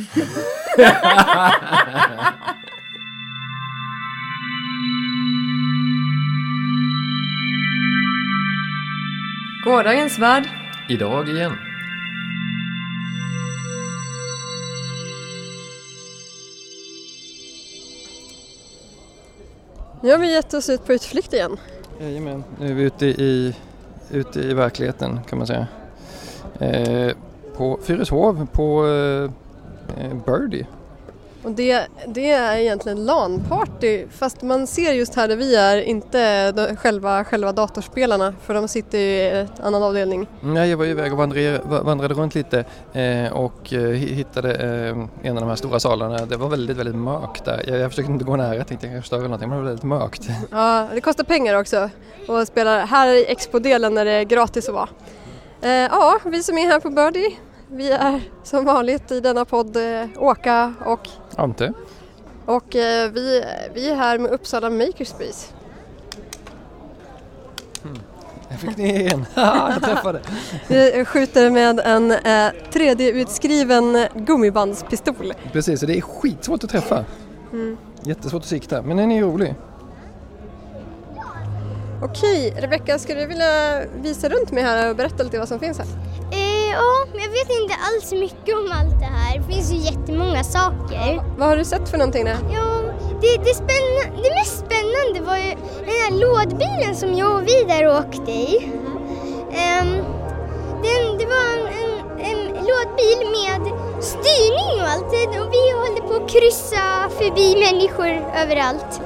Gårdagens värld. Idag igen. Nu har vi gett oss ut på utflykt igen. Jajamän, nu är vi ute i, ute i verkligheten kan man säga. Eh, på Fyrishov på eh, Birdie. Och det, det är egentligen LAN-party fast man ser just här där vi är inte de, själva, själva datorspelarna för de sitter i en annan avdelning. Nej, jag var iväg och vandrade, vandrade runt lite eh, och eh, hittade eh, en av de här stora salarna. Det var väldigt, väldigt mörkt där. Jag, jag försökte inte gå nära, jag tänkte jag kanske stör någonting men det var väldigt mörkt. Ja, det kostar pengar också att spela här i Expo-delen när det är gratis att vara. Eh, ja, vi som är här på Birdie vi är som vanligt i denna podd eh, Åka och Ante. Och eh, vi, vi är här med Uppsala Makerspace. Mm. Jag fick ni en, jag träffade! Vi skjuter med en eh, 3D-utskriven gummibandspistol. Precis, så det är skitsvårt att träffa. Mm. Jättesvårt att sikta, men den är rolig. Okej, Rebecka, skulle du vilja visa runt mig här och berätta lite vad som finns här? Ja, men jag vet inte alls mycket om allt det här. Det finns ju jättemånga saker. Ja, vad har du sett för någonting där? Ja, det, det, spänna, det mest spännande var ju den här lådbilen som jag och Vidar åkte i. Um, den, det var en, en, en lådbil med styrning och allt och vi håller på att kryssa förbi människor överallt.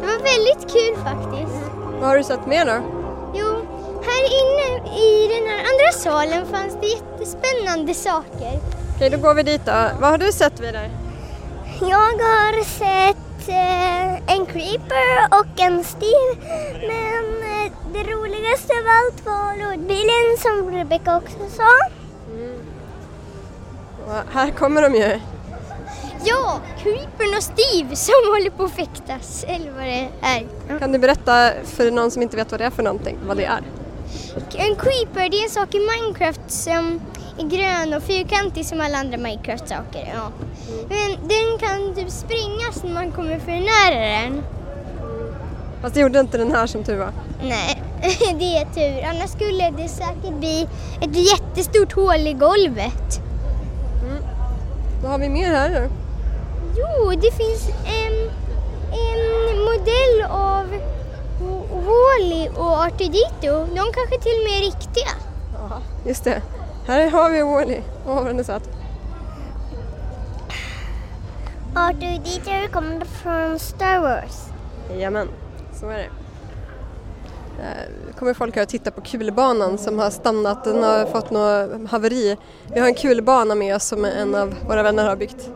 Det var väldigt kul faktiskt. Vad har du sett mer då? I den här andra salen fanns det jättespännande saker. Okej, då går vi dit då. Vad har du sett vidare? Jag har sett eh, en creeper och en stiv. Men eh, det roligaste av allt var lådbilen som Rebecca också sa. Mm. här kommer de ju. Ja, Creepern och Steve som håller på att fäktas, eller vad det är. Kan du berätta för någon som inte vet vad det är för någonting, vad det är? En creeper det är en sak i Minecraft som är grön och fyrkantig som alla andra Minecraft-saker. Ja. Men den kan typ springas när man kommer för nära den. Fast det gjorde inte den här som tur var. Nej, det är tur. Annars skulle det säkert bli ett jättestort hål i golvet. Mm. Vad har vi mer här då? Jo, det finns en, en modell av Wally och Artudito, de kanske till och med är riktiga. Ja, just det. Här har vi Wally. Åh, vad den är söt. Artudito kommer från Star Wars. Jajamän, så är det. kommer folk här och titta på kulbanan som har stannat, den har fått något haveri. Vi har en kulbana med oss som en av våra vänner har byggt.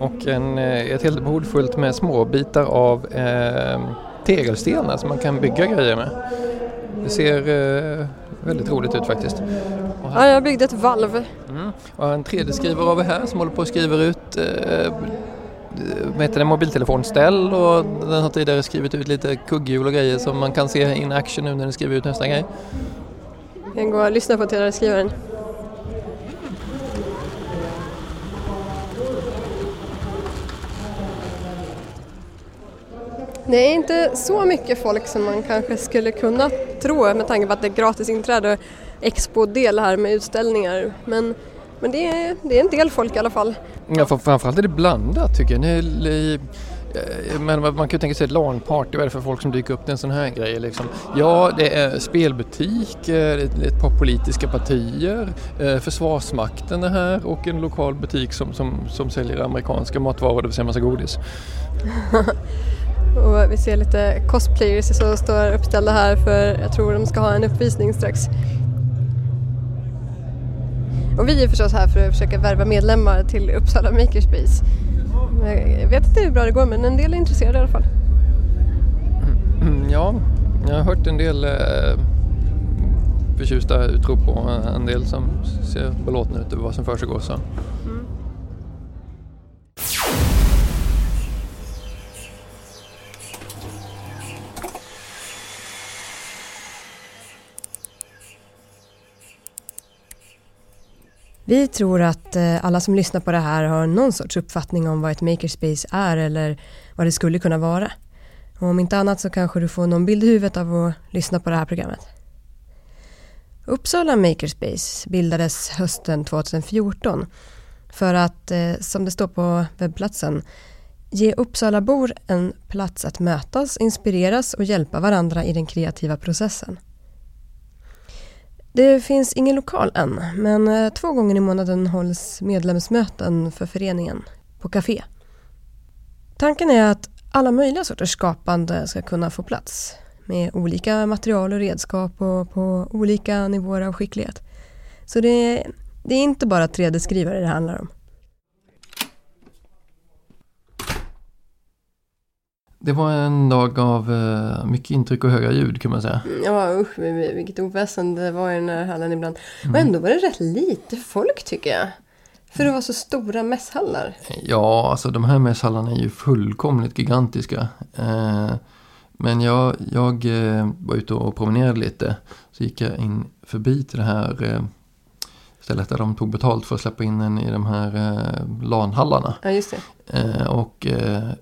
Och en, eh, ett helt bord fullt med små bitar av eh, tegelstenar som man kan bygga grejer med. Det ser eh, väldigt roligt ut faktiskt. Ja, jag byggde ett valv. Mm. Och en 3D-skrivare har vi här som håller på att skriva ut eh, med det, mobiltelefonställ och den har tidigare skrivit ut lite kugghjul och grejer som man kan se in action nu när den skriver ut nästa grej. Jag kan gå och lyssna på 3D-skrivaren. Det är inte så mycket folk som man kanske skulle kunna tro med tanke på att det är gratis inträde och expo-del här med utställningar. Men, men det, är, det är en del folk i alla fall. Ja, framförallt är det blandat tycker jag. Det eh, men man kan ju tänka sig ett LAN-party, vad är det för folk som dyker upp till en sån här grej? Liksom? Ja, det är spelbutik, ett par politiska partier, eh, Försvarsmakten är här och en lokal butik som, som, som säljer amerikanska matvaror, det vill säga massa godis. Och vi ser lite cosplayers som står uppställda här för jag tror de ska ha en uppvisning strax. Och vi är förstås här för att försöka värva medlemmar till Uppsala Makerspace. Jag vet inte hur bra det går men en del är intresserade i alla fall. Mm, ja, jag har hört en del eh, förtjusta utrop och en del som ser belåtna ut över vad som försiggår. Vi tror att eh, alla som lyssnar på det här har någon sorts uppfattning om vad ett makerspace är eller vad det skulle kunna vara. Och om inte annat så kanske du får någon bild i huvudet av att lyssna på det här programmet. Uppsala Makerspace bildades hösten 2014 för att, eh, som det står på webbplatsen, ge Uppsalabor en plats att mötas, inspireras och hjälpa varandra i den kreativa processen. Det finns ingen lokal än, men eh, två gånger i månaden hålls medlemsmöten för föreningen på café. Tanken är att alla möjliga sorters skapande ska kunna få plats med olika material och redskap och på olika nivåer av skicklighet. Så det, det är inte bara 3D-skrivare det handlar om. Det var en dag av eh, mycket intryck och höga ljud kan man säga. Ja usch vilket oväsen det var i den här hallen ibland. Och ändå var det rätt lite folk tycker jag. För det var så stora mässhallar. Ja, alltså de här mässhallarna är ju fullkomligt gigantiska. Eh, men jag, jag eh, var ute och promenerade lite. Så gick jag in förbi till det här eh, stället där de tog betalt för att släppa in en i de här eh, LAN-hallarna. Ja, just det. Eh, och eh, eh,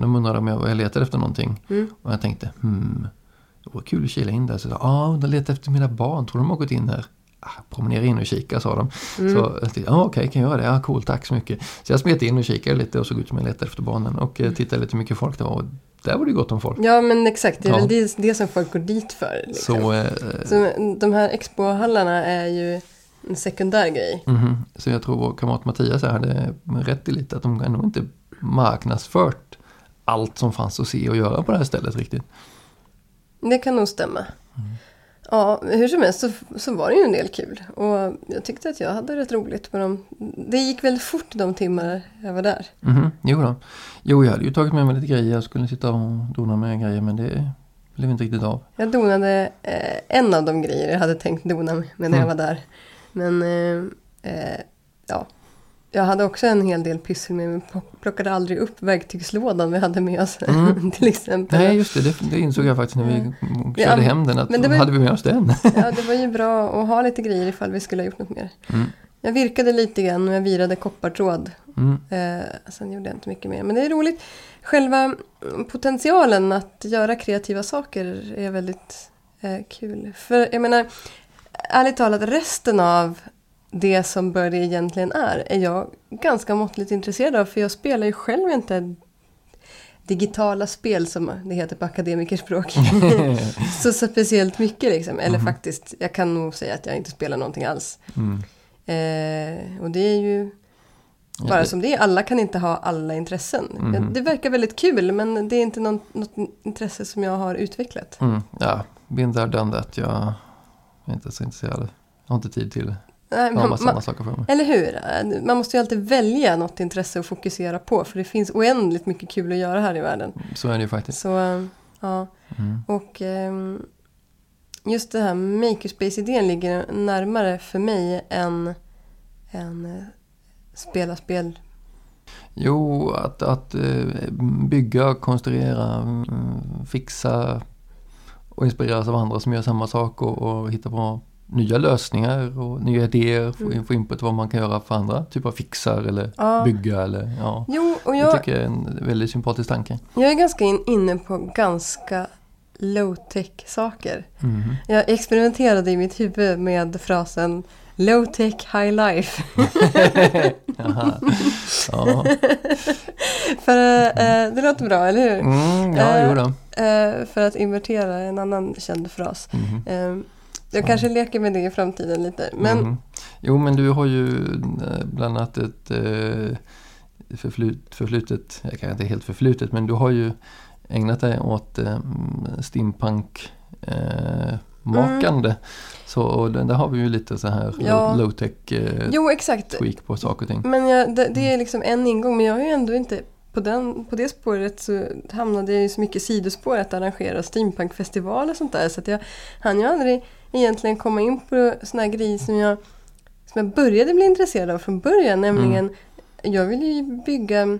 de undrade om jag, jag letade efter någonting. Mm. Och jag tänkte, hmm, det vore kul att kila in där. Så ja, ah, de letar efter mina barn, tror de har gått in här? Ah, promenera in och kika sa de. Mm. Så jag tänkte, ah, okej, okay, kan jag göra det? Ja, coolt, tack så mycket. Så jag smet in och kikade lite och såg ut som jag letade efter barnen. Och Mm. eh, tittade lite hur mycket folk det var. Och där var det gott om folk. Ja men exakt, det är Ja. väl det, det som folk går dit för. Liksom. Så, eh, Så de här expohallarna är ju en sekundär grej. mhm. så jag tror vår kamrat Mattias här hade rätt i lite att de ändå inte marknadsfört allt som fanns att se och göra på det här stället riktigt. Det kan nog stämma. Mm. Ja, hur som helst så, så var det ju en del kul. Och jag tyckte att jag hade rätt roligt med dem. Det gick väldigt fort de timmar jag var där. Mhm, jo då. Jo, jag hade ju tagit med mig lite grejer. Jag skulle sitta och dona med grejer men det blev inte riktigt av. Jag donade eh, en av de grejer jag hade tänkt dona med när jag Mm. var där. Men eh, eh, ja, jag hade också en hel del pyssel med mig. Plockade aldrig upp verktygslådan vi hade med oss Mm. till exempel. Nej, just det, det. Det insåg jag faktiskt när vi Ja, körde hem den. Att men det var- hade vi med oss den? Ja, det var ju bra att ha lite grejer ifall vi skulle ha gjort något mer. Mm. Jag virkade lite grann och jag virade koppartråd. Mm. Eh, sen gjorde jag inte mycket mer. Men det är roligt. Själva mm, potentialen att göra kreativa saker är väldigt eh, kul. För jag menar, ärligt talat, resten av det som Birdie egentligen är, är jag ganska måttligt intresserad av. För jag spelar ju själv inte digitala spel som det heter på akademikerspråk. så, så speciellt mycket liksom. Eller faktiskt, jag kan nog säga att jag inte spelar någonting alls. Mm. Eh, och det är ju Ja, bara det- som det är. Alla kan inte ha alla intressen. Mhm. Det verkar väldigt kul men det är inte någon, något intresse som jag har utvecklat. Mm. Ja, been there, done that. Jag är inte så intresserad. Jag har inte tid till Nej, har man, man, andra saker för mig. eller hur? Man måste ju alltid välja något intresse att fokusera på. För det finns oändligt mycket kul att göra här i världen. Så är det ju faktiskt. Så eh, ja, Mm. och ehm, just det här makerspace-idén ligger närmare för mig än, än eh, spela spel. Jo, att, att eh, bygga, konstruera, mm, fixa och inspireras av andra som gör samma sak och, och hitta på nya lösningar och nya idéer, få, Mm. få input vad man kan göra för andra typer av fixar eller Ja. bygga eller ja. Jo, och Jag jag, tycker det är en väldigt sympatisk tanke. jag är ganska in, inne på ganska low-tech saker. Mhm. Jag experimenterade i mitt huvud med frasen low tech high life. Ja, För eh, det låter bra, eller hur? mm, ja Eh. Eh, för att invertera en annan känd fras. Mhm. Jag kanske leker med det i framtiden lite. Men Mhm. Jo, men du har ju eh, bland annat ett eh, förflut, förflutet, jag kan inte helt förflutet, men du har ju ägnat dig åt eh, steampunk eh, makande. Så och där har vi ju lite så här Ja. low tech eh, jo, exakt. tweak på saker och ting. Men jag, det, det är liksom en ingång. Men jag har ju ändå inte på, den, på det spåret så hamnade jag i så mycket sidospår att arrangera steampunkfestival och sånt där. Så att jag hann ju aldrig egentligen komma in på såna här grejer som jag, som jag började bli intresserad av från början. Nämligen, jag ville ju bygga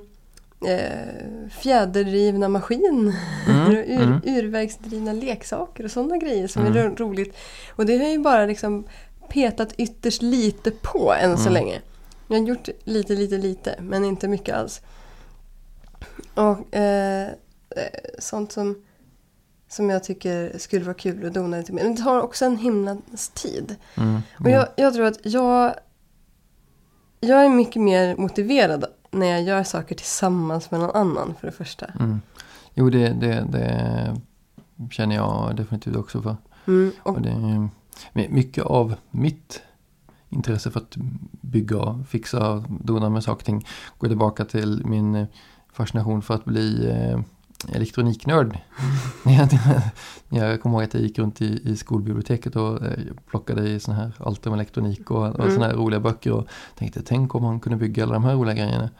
eh, fjäderdrivna maskiner. Mm, Ur, mm. Urverksdrivna leksaker och sådana grejer som Mm. är ro- roligt. Och det har ju bara liksom petat ytterst lite på än så Mm. länge. Jag har gjort lite, lite, lite, men inte mycket alls. Och eh, eh, sånt som, som jag tycker skulle vara kul att dona lite mer. Men det tar också en himlans tid. Mm. Och jag, jag tror att jag, jag är mycket mer motiverad när jag gör saker tillsammans med någon annan för det första. Mm. Jo, det, det, det känner jag definitivt också för. Mm, och, Och det, mycket av mitt intresse för att bygga, fixa, dona med saker och ting går tillbaka till min fascination för att bli eh, elektroniknörd. jag, kommer ihåg att jag gick runt i, i skolbiblioteket och eh, plockade i sån här allt om elektronik och, och Mm. såna här roliga böcker och tänkte tänk om man kunde bygga alla de här roliga grejerna.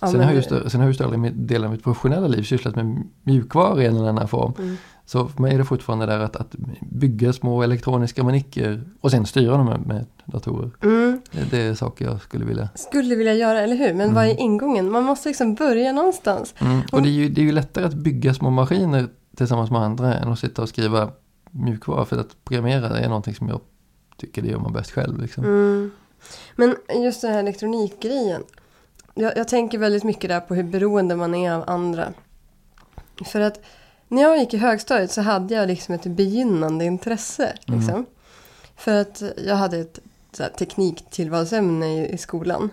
ja, sen, men- har jag just, sen har jag just aldrig i min- del av mitt professionella liv sysslat med mjukvara i en eller annan form. Mm. Så för mig är det fortfarande där att, att bygga små elektroniska manicker och sen styra dem med, med datorer. Mm, Det, det är saker jag skulle vilja. skulle vilja göra, eller hur? Men vad är ingången? Man måste liksom börja någonstans. Mm. Och det är, ju, det är ju lättare att bygga små maskiner tillsammans med andra än att sitta och skriva mjukvara. För att programmera är någonting som jag tycker det gör man bäst själv. Liksom. Mm. Men just den här elektronikgrejen. Jag, jag tänker väldigt mycket där på hur beroende man är av andra. För att när jag gick i högstadiet så hade jag liksom ett begynnande intresse. Liksom. För att jag hade ett så här, tekniktillvalsämne i, i skolan.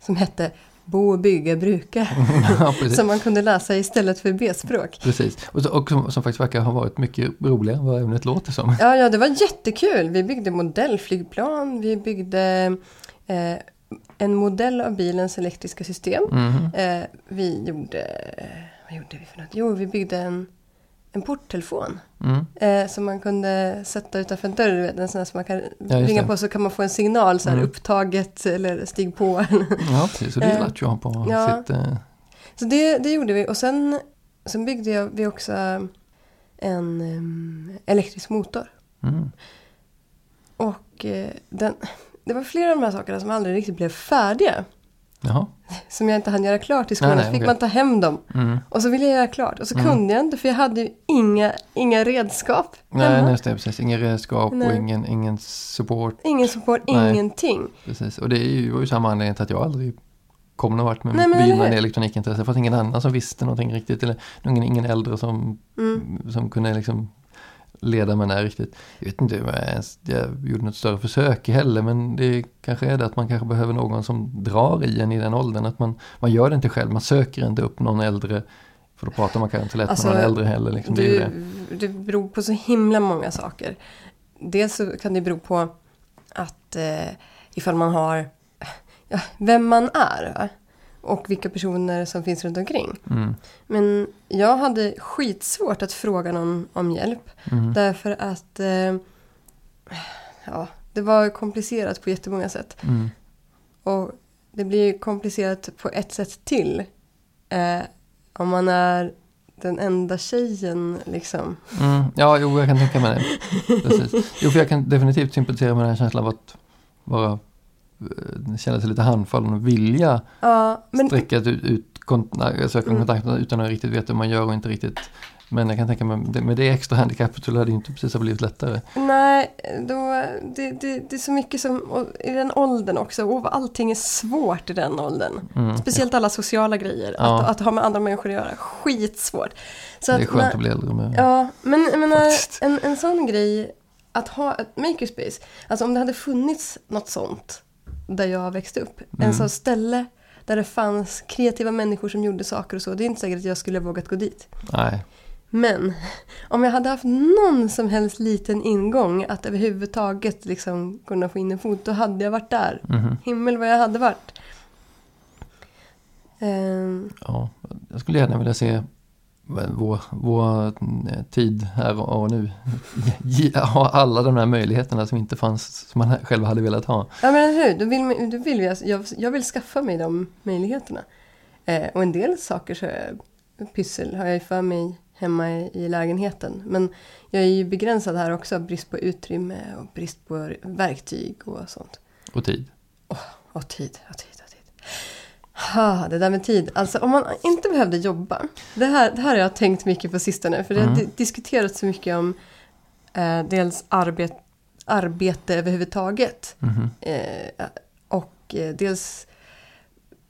Som hette Bo och bygga bruka. ja, som man kunde läsa istället för B-språk. precis. Och, så, och som, som faktiskt verkar ha varit mycket roligare än vad ämnet låter som. Ja, ja, det var jättekul. Vi byggde modellflygplan. Vi byggde eh, en modell av bilens elektriska system. Mhm. Eh, vi gjorde... Vad gjorde vi för något? Jo, vi byggde en, en porttelefon. Mm. Eh, som man kunde sätta utanför en dörr. du vet, En sån här som man kan Ja, ringa det. på så kan man få en signal. Så här, Mm. upptaget eller stig på. Ja, precis. Så det Eh, lät han på ja. sitt... Eh, så det, det gjorde vi. Och sen, sen byggde jag, vi också en em, elektrisk motor. mm. Och eh, den, det var flera av de här sakerna som aldrig riktigt blev färdiga. Jaha. Som jag inte hann göra klart i skolan. Nej, nej, så fick okej. man ta hem dem. Mm. Och så ville jag göra klart. Och så Mm. kunde jag inte för jag hade ju inga, inga redskap Nej, hemma. nej, det, precis. Ingen redskap och Nej. ingen, ingen support. Ingen support, ingenting. Precis. Och det är ju, var ju samma anledning till att jag aldrig kom någon vart med Nej, mitt begynnande elektronikintresse. Det fanns ingen annan som visste någonting riktigt. Eller ingen, ingen äldre som, Mm. som kunde liksom leda mig där riktigt. Jag vet inte om jag ens jag gjorde något större försök heller. Men det kanske är det att man kanske behöver någon som drar i en i den åldern. Att man, man gör det inte själv. Man söker inte upp någon äldre. För då pratar man kanske inte lätt Alltså, med någon äldre heller. Liksom. Det ju Det, det. beror på så himla många saker. Dels så kan det bero på att eh, ifall man har vem man är? Och vilka personer som finns runt omkring. Mm. Men jag hade skitsvårt att fråga någon om hjälp. Mm. Därför att eh, ja, det var komplicerat på jättemånga sätt. Mm. Och det blir komplicerat på ett sätt till. Eh, om man är den enda tjejen liksom. Mm, ja, jo, jag kan tänka mig det. Precis. Jo, för jag kan definitivt sympatisera med den här känslan av att vara, eh, känna sig lite handfallen och vilja Ja, men sträcka ut, ut kont- söka Mm. kontakt utan att riktigt veta hur man gör och inte riktigt. Men jag kan tänka mig, med det extra handikappet så lär det inte precis ha blivit lättare. nej, då, det, det, det är så mycket som, i den åldern också, och allting är svårt i den åldern. Mm. Speciellt alla sociala grejer, Ja. att, att ha med andra människor att göra, skitsvårt. Så Det är att skönt när- att bli äldre med. Ja, men jag menar, en, en sån grej, att ha ett makerspace. Alltså om det hade funnits något sånt där jag växte upp. Mm. En sån ställe där det fanns kreativa människor som gjorde saker och så. Det är inte säkert att jag skulle ha vågat gå dit. Nej, Men om jag hade haft någon som helst liten ingång att överhuvudtaget liksom kunna få in en fot, då hade jag varit där. mhm. Himmel vad jag hade varit. Ehm, ja, jag skulle gärna vilja se vår, vår eh, tid här och nu. Ha alla de här möjligheterna som inte fanns, som man själv hade velat ha. Ja men eller hur, då vill, då vill jag, jag, jag vill skaffa mig de möjligheterna. Eh, och en del saker så pyssel har jag ju för mig hemma i, i lägenheten. Men jag är ju begränsad här också, brist på utrymme och brist på verktyg och sånt. Och tid. Och tid, och tid, och tid. Ha, det där med tid. Alltså om man inte behövde jobba. Det här, det här har jag tänkt mycket på sistone. För det har Mm. di- diskuterats så mycket om eh, dels arbet, arbete överhuvudtaget. Mhm. Eh, och eh, dels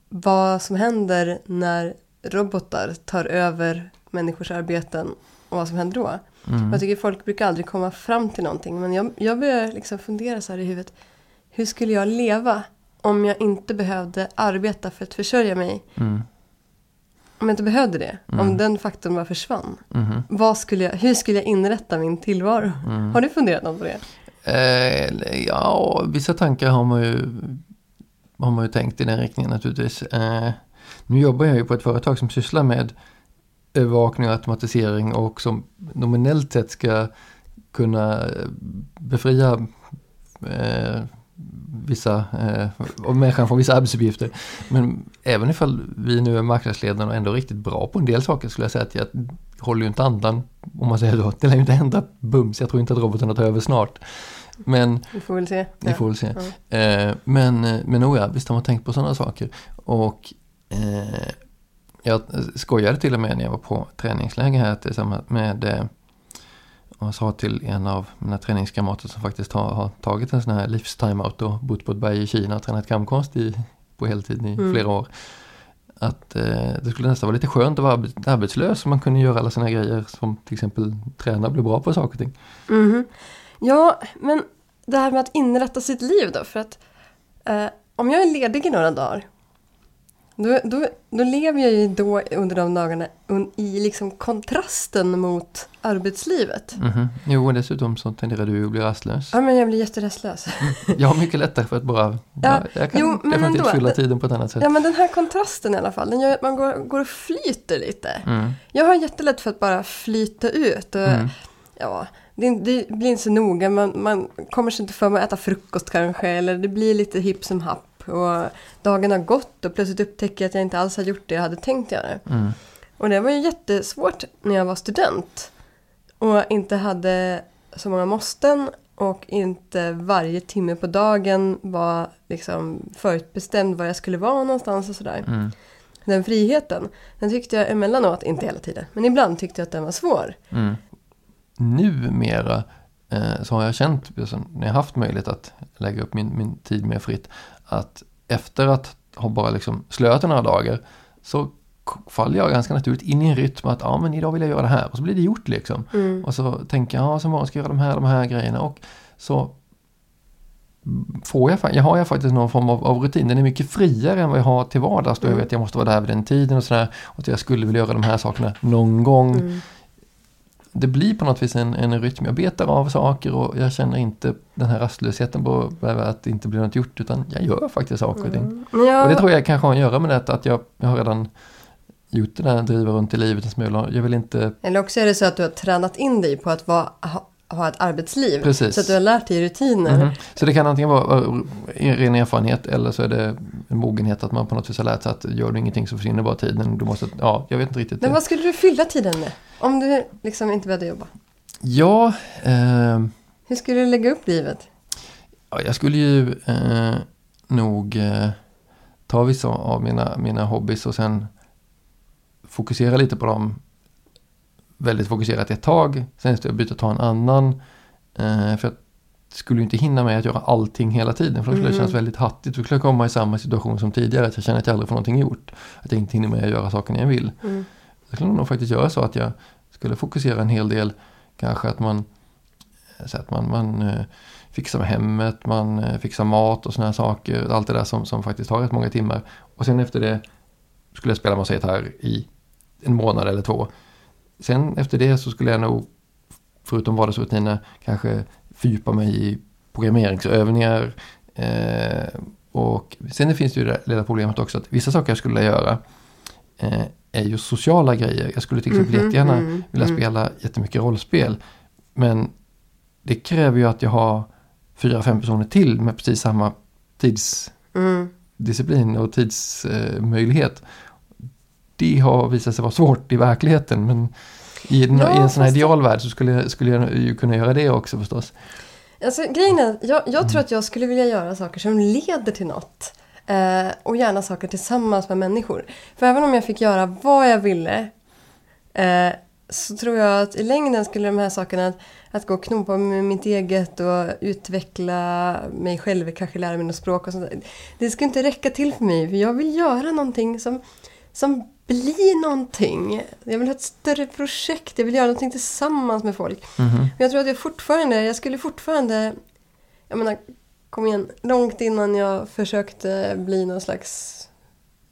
vad som händer när robotar tar över människors arbeten och vad som händer då. Mm. Jag tycker folk brukar aldrig komma fram till någonting men jag, jag börjar liksom fundera så här i huvudet. Hur skulle jag leva om jag inte behövde arbeta för att försörja mig? Mm. Om jag inte behövde det? Om Mm. den faktorn bara försvann? Mhm. Vad skulle jag, hur skulle jag inrätta min tillvaro? Mm. Har du funderat något på det? Eh, ja, vissa tankar har man ju, har man ju tänkt i den riktningen naturligtvis. Eh, nu jobbar jag ju på ett företag som sysslar med övervakning och automatisering och som nominellt sett ska kunna befria eh, vissa, eh, och människan från vissa arbetsuppgifter. Men även ifall vi nu är marknadsledande och ändå riktigt bra på en del saker skulle jag säga att jag håller ju inte andan om man säger så. Det lär ju inte hända bums, jag tror inte att robotarna tar över snart. Men Vi får väl se. vi får väl se. Ja. Eh, men, eh, men oh ja, visst har man tänkt på sådana saker. Och eh, jag skojade till och med när jag var på träningsläger här tillsammans med och sa till en av mina träningskamrater som faktiskt har, har tagit en sån här livstimeout och bott på ett berg i Kina och tränat kampkonst i, på heltid i Mm. flera år. Att eh, det skulle nästan vara lite skönt att vara arbets- arbetslös så man kunde göra alla sina grejer som till exempel träna och bli bra på saker och ting. Mhm. Ja, men det här med att inrätta sitt liv då. För att eh, om jag är ledig i några dagar. Då, då, då lever jag ju då under de dagarna i liksom kontrasten mot arbetslivet. Mhm. Jo, och dessutom så tenderar du att bli rastlös. Ja, men jag blir jätterestlös. Jag har mycket lättare för att bara, ja, jag kan jo, definitivt ändå. fylla tiden på ett annat sätt. Ja, men den här kontrasten i alla fall, den gör att man går, går och flyter lite. Mm, Jag har jättelätt för att bara flyta ut. Och, mm, ja, det, det blir inte så noga. Man, man kommer sig inte för med att äta frukost kanske. Eller det blir lite hipp som happ. Och dagen har gått och plötsligt upptäcker jag att jag inte alls har gjort det jag hade tänkt göra. mm, Och det var ju jättesvårt när jag var student. Och inte hade så många måsten. Och inte varje timme på dagen var liksom förutbestämd var jag skulle vara någonstans och sådär. mm, Den friheten, den tyckte jag emellanåt, inte hela tiden, men ibland tyckte jag att den var svår. mm. Numera eh, så har jag känt, alltså, när jag haft möjlighet att lägga upp min, min tid mer fritt, att efter att ha bara liksom slöat några dagar så faller jag ganska naturligt in i en rytm att ja men idag vill jag göra det här och så blir det gjort liksom. Mm. Och så tänker jag, ja som vanligt ska jag göra de här, de här grejerna och så får jag, jag har jag faktiskt någon form av, av rutin. Den är mycket friare än vad jag har till vardags då jag Mm. vet att jag måste vara där vid den tiden och sådär. Och att jag skulle vilja göra de här sakerna någon gång. Mm. Det blir på något vis en, en rytm. Jag betar av saker och jag känner inte den här rastlösheten på att det inte blir något gjort utan jag gör faktiskt saker och ting. Mm. Jag, Och det tror jag kanske har att göra med det att jag, jag har redan gjort det där driva runt i livet en smula. Jag vill inte Eller också är det så att du har tränat in dig på att vara, ha, ha ett arbetsliv. Precis. Så att du har lärt dig rutiner. Mhm. Så det kan antingen vara en ren erfarenhet eller så är det en mogenhet att man på något vis har lärt sig att gör du ingenting så försvinner bara tiden. Du måste, ja, jag vet inte riktigt. Men vad skulle du fylla tiden med? Om du liksom inte behövde jobba. Ja, eh, Hur skulle du lägga upp livet? ja, jag skulle ju eh, nog eh, ta vissa av mina, mina hobbys och sen fokusera lite på dem väldigt fokuserat ett tag. Sen ska jag byta och ta en annan. Eh, för jag skulle ju inte hinna med att göra allting hela tiden. För då skulle det Mm. kännas väldigt hattigt. Då skulle jag komma i samma situation som tidigare. Att jag känner att jag aldrig får någonting gjort. Att jag inte hinner med att göra sakerna jag vill. Mm. Jag skulle nog faktiskt göra så att jag skulle fokusera en hel del. Kanske att man, så att man, man eh, fixar med hemmet, man eh, fixar mat och sådana saker. Allt det där som, som faktiskt tar rätt många timmar. Och sen efter det skulle jag spela massa gitarr i en månad eller två. Sen efter det så skulle jag nog, förutom vardagsrutiner, kanske fördjupa mig i programmeringsövningar. Eh, och sen finns det ju det lilla problemet också att vissa saker jag skulle vilja göra eh, är ju sociala grejer. Jag skulle till exempel Mhm, jättegärna mm, vilja mm. spela jättemycket rollspel. Men det kräver ju att jag har fyra, fem personer till med precis samma tidsdisciplin Mm. och tidsmöjlighet. Det har visat sig vara svårt i verkligheten men i, en- Ja, i en sån här idealvärld så skulle, jag- skulle jag ju kunna göra det också förstås. Alltså, grejen är, jag, jag Mm. tror att jag skulle vilja göra saker som leder till något. Eh, och gärna saker tillsammans med människor. För även om jag fick göra vad jag ville eh, så tror jag att i längden skulle de här sakerna, att, att gå och knopa med mitt eget och utveckla mig själv, kanske lära mig något språk och sånt. Det skulle inte räcka till för mig, för jag vill göra någonting som, som blir någonting. Jag vill ha ett större projekt, jag vill göra någonting tillsammans med folk. Mhm. Men jag tror att jag fortfarande, jag skulle fortfarande, jag menar, kom igen, långt innan jag försökte bli någon slags,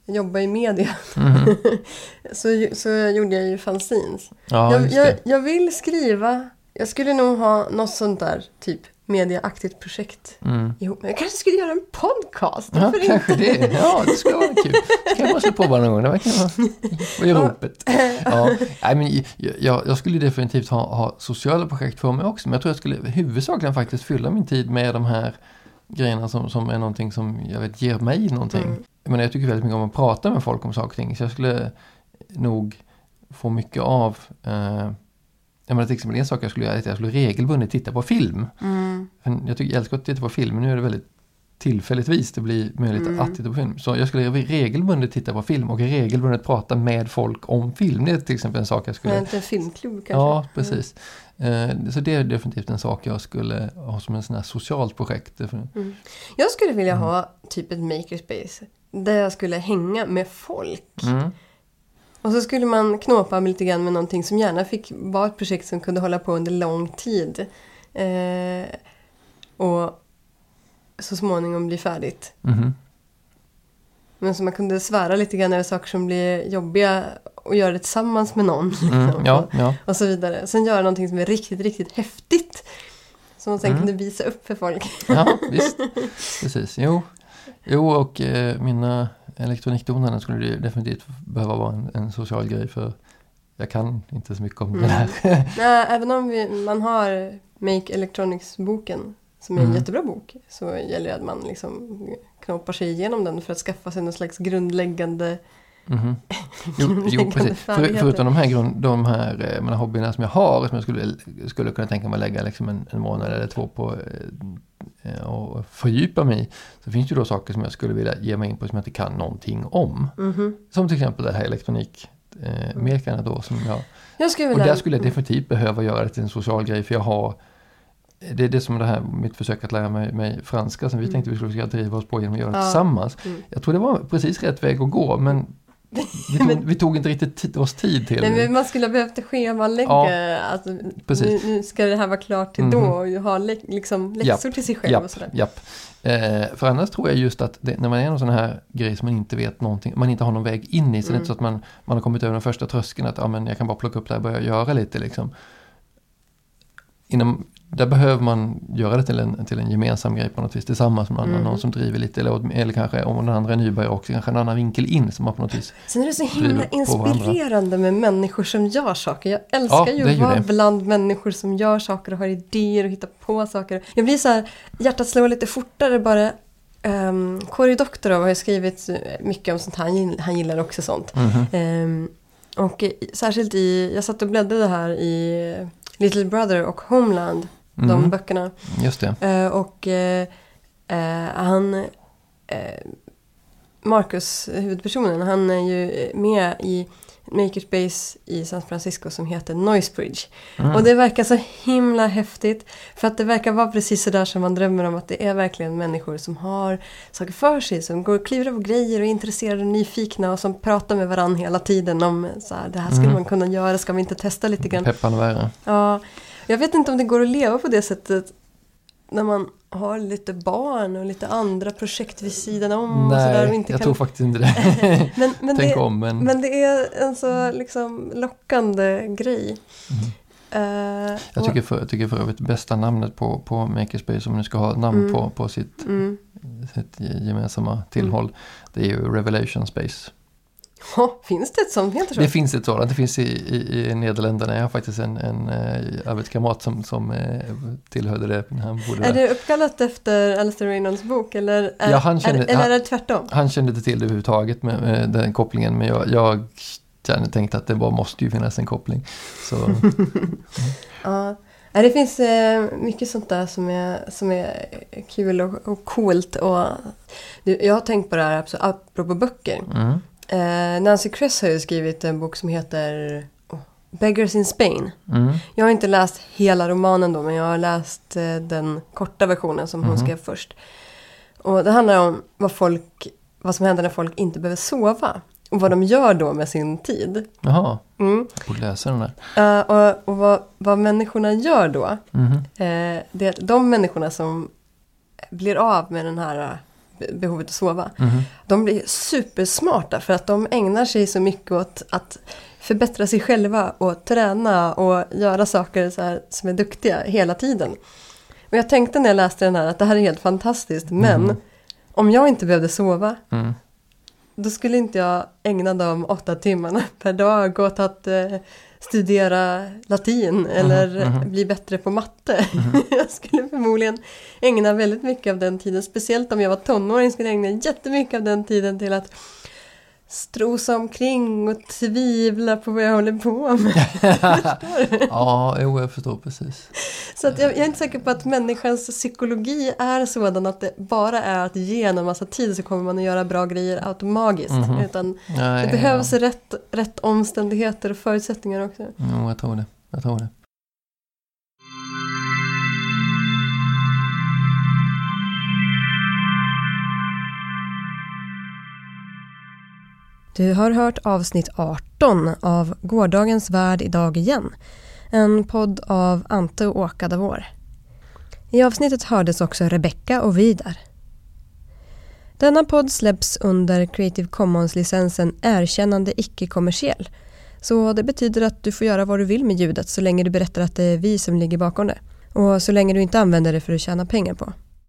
jobba i media, Mhm. så, så gjorde jag ju fanzines. Ja, jag, jag, jag vill skriva, jag skulle nog ha något sånt där, typ mediaaktigt projekt Mm. ihop. Men jag kanske skulle göra en podcast, Ja, varför kanske inte? det. Ja, det skulle vara kul. Ska man slå på bara någon gång. Det verkar vara är ropet. Ja, nej, men jag, jag, jag skulle definitivt ha, ha sociala projekt för mig också. Men jag tror jag skulle huvudsakligen faktiskt fylla min tid med de här grejerna som, som är någonting som jag vet ger mig någonting. Mm. Jag, menar, jag tycker väldigt mycket om att prata med folk om saker och ting. Så jag skulle nog få mycket av eh, jag menar till exempel en sak jag skulle göra är att jag skulle regelbundet titta på film. Mm. Jag, tycker, jag älskar att titta på film, men nu är det väldigt tillfälligtvis det blir möjligt Mm. att titta på film. Så jag skulle regelbundet titta på film och regelbundet prata med folk om film. Det är till exempel en sak jag skulle... Men inte en filmklubb kanske? Ja, precis. Eh, Så det är definitivt en sak jag skulle ha som en sån här socialt projekt. Mm. Jag skulle vilja Mm. ha typ ett makerspace. Där jag skulle hänga med folk. Mm. Och så skulle man knåpa lite grann med någonting som gärna fick vara ett projekt som kunde hålla på under lång tid. Eh, och så småningom bli färdigt. Mhm. Men så man kunde svära lite grann över saker som blir jobbiga och göra det tillsammans med någon. Mm. liksom. Ja, ja. Och så vidare. Sen göra någonting som är riktigt, riktigt häftigt. Som man sen Mm. kunde visa upp för folk. ja, visst. Precis. Jo, jo och eh, mina elektronikdonare skulle det definitivt behöva vara en, en social grej för jag kan inte så mycket om det Mm. där. Nej, även om vi, man har Make Electronics-boken som är en Mm. jättebra bok så gäller det att man liksom knåpar sig igenom den för att skaffa sig någon slags grundläggande Mhm. Jo, jo, precis. För, förutom de här, grund, de här eh, menar, hobbyerna som jag har som jag skulle, skulle kunna tänka mig att lägga liksom en, en månad eller två på eh, eh, och fördjupa mig i. Så finns det ju då saker som jag skulle vilja ge mig in på som jag inte kan någonting om. Mhm. Som till exempel det här elektronik eh, mekandet då som jag Jag skulle Och vilja... där skulle jag definitivt behöva göra det till en social grej för jag har det är det som det här, mitt försök att lära mig, mig franska som vi Mm. tänkte vi skulle driva oss på genom att göra Ja. tillsammans. Mm. Jag tror det var precis rätt väg att gå men vi tog, vi tog inte riktigt oss tid till Nej, men man skulle ha behövt schemalägga. Ja, alltså, nu, nu ska det här vara klart till Mhm. då och ha lä- liksom läxor till sig själv och Japp, sådär. japp. Eh, för annars tror jag just att det, när man är en sån här grej som man inte vet någonting, man inte har någon väg in i, så det är Mm. inte så att man, man har kommit över den första tröskeln att ja, men jag kan bara plocka upp det här och börja göra lite liksom. Inom, där behöver man göra det till en, till en gemensam grej på något vis tillsammans med någon, annan, Mm. någon som driver lite eller, eller kanske om den andra är nybörjare också kanske en annan vinkel in som man på något vis Sen är det så himla inspirerande med människor som gör saker. Jag älskar Ja, ju att vara bland människor som gör saker och har idéer och hittar på saker. Jag blir så här, hjärtat slår lite fortare bara. Um, Cory Doctorow har ju skrivit mycket om sånt här, han han gillar också sånt. Mhm. Ehm, och i- särskilt i, jag satt och bläddrade här i Little Brother och Homeland, de Mhm. böckerna. Just det. Eh, och eh, eh, han, Marcus, huvudpersonen, han är ju med i Makerspace i San Francisco som heter Noisebridge. Mm. Och det verkar så himla häftigt. För att det verkar vara precis sådär som man drömmer om. Att det är verkligen människor som har saker för sig. Som går och kliver på grejer och är intresserade och nyfikna. Och som pratar med varandra hela tiden om så här, det här skulle Mm. man kunna göra. Ska vi inte testa lite grann? Peppan värre. Ja, jag vet inte om det går att leva på det sättet när man har lite barn och lite andra projekt vid sidan om. och sådär och Nej, inte jag kan... tror faktiskt inte det. men, men, Tänk det, om men... men det är en så liksom lockande grej. Eh, Jag och- tycker för, jag tycker för övrigt bästa namnet på, på Makerspace om nu ska ha namn Mm. på, på sitt, Mm. sitt gemensamma tillhåll. Det är ju Revelation Space. Ja, finns det ett som heter så? Det finns ett sådant, det finns i, i, i Nederländerna. Jag har faktiskt en, en uh, arbetskamrat som, som uh, tillhörde det han bodde är det uppkallat efter Alistair Reynolds bok eller är, Ja, han kände- är, eller han- är det tvärtom? Han kände inte till det överhuvudtaget med, med den kopplingen men jag, jag kände, tänkte att det bara måste ju finnas en koppling. Så Ja. Ja, det finns eh, mycket sånt där som är, som är kul och, och coolt. Och, jag har tänkt på det här apro- apropå böcker. mm, Eh, Nancy Kress har ju skrivit en bok som heter... Beggars in Spain. Mm. Jag har inte läst hela romanen då, men jag har läst eh, den korta versionen som hon Mhm. skrev först. Och det handlar om vad, folk, vad som händer när folk inte behöver sova. Och vad de gör då med sin tid. Jaha, Mm. jag borde läsa den där. Eh, och och vad, vad människorna gör då, Mhm. eh, det är de människorna som blir av med den här eh, behovet att sova. Mhm. De blir supersmarta för att de ägnar sig så mycket åt att förbättra sig själva och träna och göra saker så här som är duktiga hela tiden. Och jag tänkte när jag läste den här att det här är helt fantastiskt men Mhm. om jag inte behövde sova Mm. då skulle inte jag ägna de åtta timmarna per dag åt att eh, studera latin eller mhm. bli bättre på matte. jag skulle förmodligen ägna väldigt mycket av den tiden, speciellt om jag var tonåring, skulle jag ägna jättemycket av den tiden till att strosa omkring och tvivla på vad jag håller på med. Ja, jo, jag förstår precis. Så att jag, jag är inte säker på att människans psykologi är sådan att det bara är att ge en massa tid så kommer man att göra bra grejer automatiskt. Mhm. Utan Nej, det behövs rätt, rätt omständigheter och förutsättningar också. Ja. Jo, jag tror det. Jag tror det. Du har hört avsnitt 18 av Gårdagens värld idag igen. En podd av Ante och Åka Davor. I avsnittet hördes också Rebecca och Vidar. Denna podd släpps under Creative Commons-licensen Erkännande icke-kommersiell. Så det betyder att du får göra vad du vill med ljudet så länge du berättar att det är vi som ligger bakom det. Och så länge du inte använder det för att tjäna pengar på.